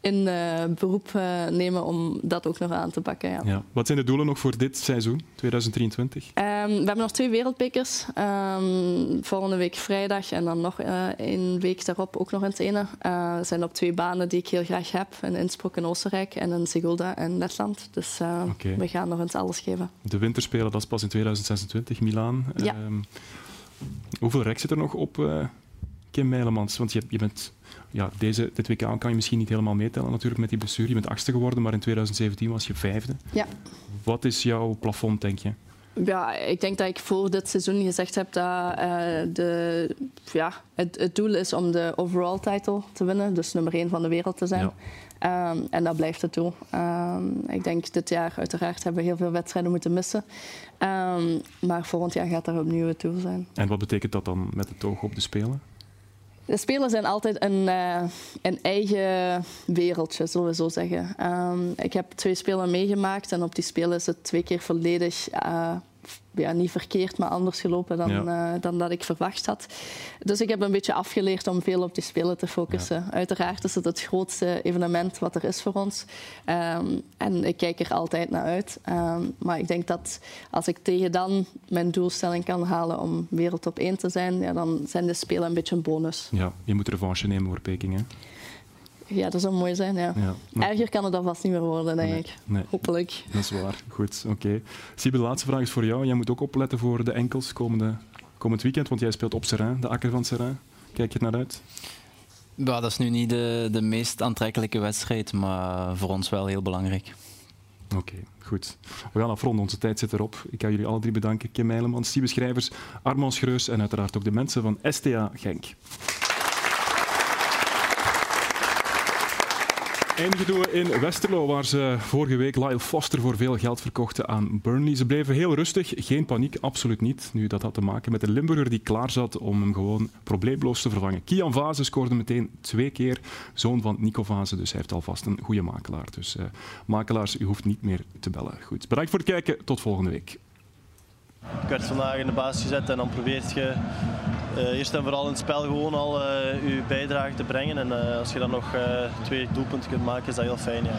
in uh, beroep uh, nemen om dat ook nog aan te pakken. Ja. Ja. Wat zijn de doelen nog voor dit seizoen, 2023? Um, we hebben nog twee wereldbekers. Um, volgende week vrijdag en dan nog uh, een week daarop ook nog in het ene. Zijn op twee banen die ik heel graag heb. In Innsbruck in Oostenrijk en in Sigulda in Letland. Dus okay. we gaan nog eens alles geven. De winterspelen, dat is pas in 2026, Milaan. Ja. Um, hoeveel rek zit er nog op Kim Meilemans? Want je, je bent ja, deze, dit WK kan je misschien niet helemaal meetellen natuurlijk met die blessure. Je bent achtste geworden, maar in 2017 was je vijfde. Ja. Wat is jouw plafond, denk je? Ja, ik denk dat ik voor dit seizoen gezegd heb dat uh, de, ja, het, het, doel is om de overall title te winnen. Dus nummer één van de wereld te zijn. Ja. Um, en dat blijft het doel. Um, ik denk dit jaar uiteraard hebben we heel veel wedstrijden moeten missen. Um, maar volgend jaar gaat er opnieuw het doel zijn. En wat betekent dat dan met het oog op de Spelen? De spelers zijn altijd een, uh, een eigen wereldje, zullen we zo zeggen. Um, ik heb twee spelen meegemaakt en op die spelen is het twee keer volledig uh, ja, niet verkeerd, maar anders gelopen dan, ja. uh, dan dat ik verwacht had. Dus ik heb een beetje afgeleerd om veel op die spelen te focussen. Ja. Uiteraard is het het grootste evenement wat er is voor ons. Um, en ik kijk er altijd naar uit. Um, maar ik denk dat als ik tegen dan mijn doelstelling kan halen om wereldtop 1 te zijn, ja, dan zijn de spelen een beetje een bonus. Ja, je moet revanche nemen voor Peking, hè? Ja, dat zou mooi zijn, ja. ja maar... Erger kan het dan vast niet meer worden, denk nee, ik. Nee. Hopelijk. Dat is waar. Goed, oké. Okay. Siebe, de laatste vraag is voor jou. Jij moet ook opletten voor de enkels komende, komend weekend, want jij speelt op Serrain, de akker van Serrain. Kijk je er naar uit? Ja, dat is nu niet de, de meest aantrekkelijke wedstrijd, maar voor ons wel heel belangrijk. Oké, okay, goed. We gaan afronden, onze tijd zit erop. Ik ga jullie alle drie bedanken. Kim Meilemans, Siebe Schrijvers, Armand Schreus en uiteraard ook de mensen van STA Genk. Eindigen in Westerlo, waar ze vorige week Lyle Foster voor veel geld verkochten aan Burnley. Ze bleven heel rustig, geen paniek, absoluut niet. Nu, dat had te maken met de Limburger die klaar zat om hem gewoon probleemloos te vervangen. Kian Vaze scoorde meteen twee keer, zoon van Nico Vaze, dus hij heeft alvast een goede makelaar. Dus uh, makelaars, u hoeft niet meer te bellen. Goed, bedankt voor het kijken, tot volgende week. Ik werd vandaag in de baas gezet en dan probeert je uh, eerst en vooral in het spel gewoon al uh, je bijdrage te brengen. En uh, als je dan nog twee doelpunten kunt maken, is dat heel fijn. Ja.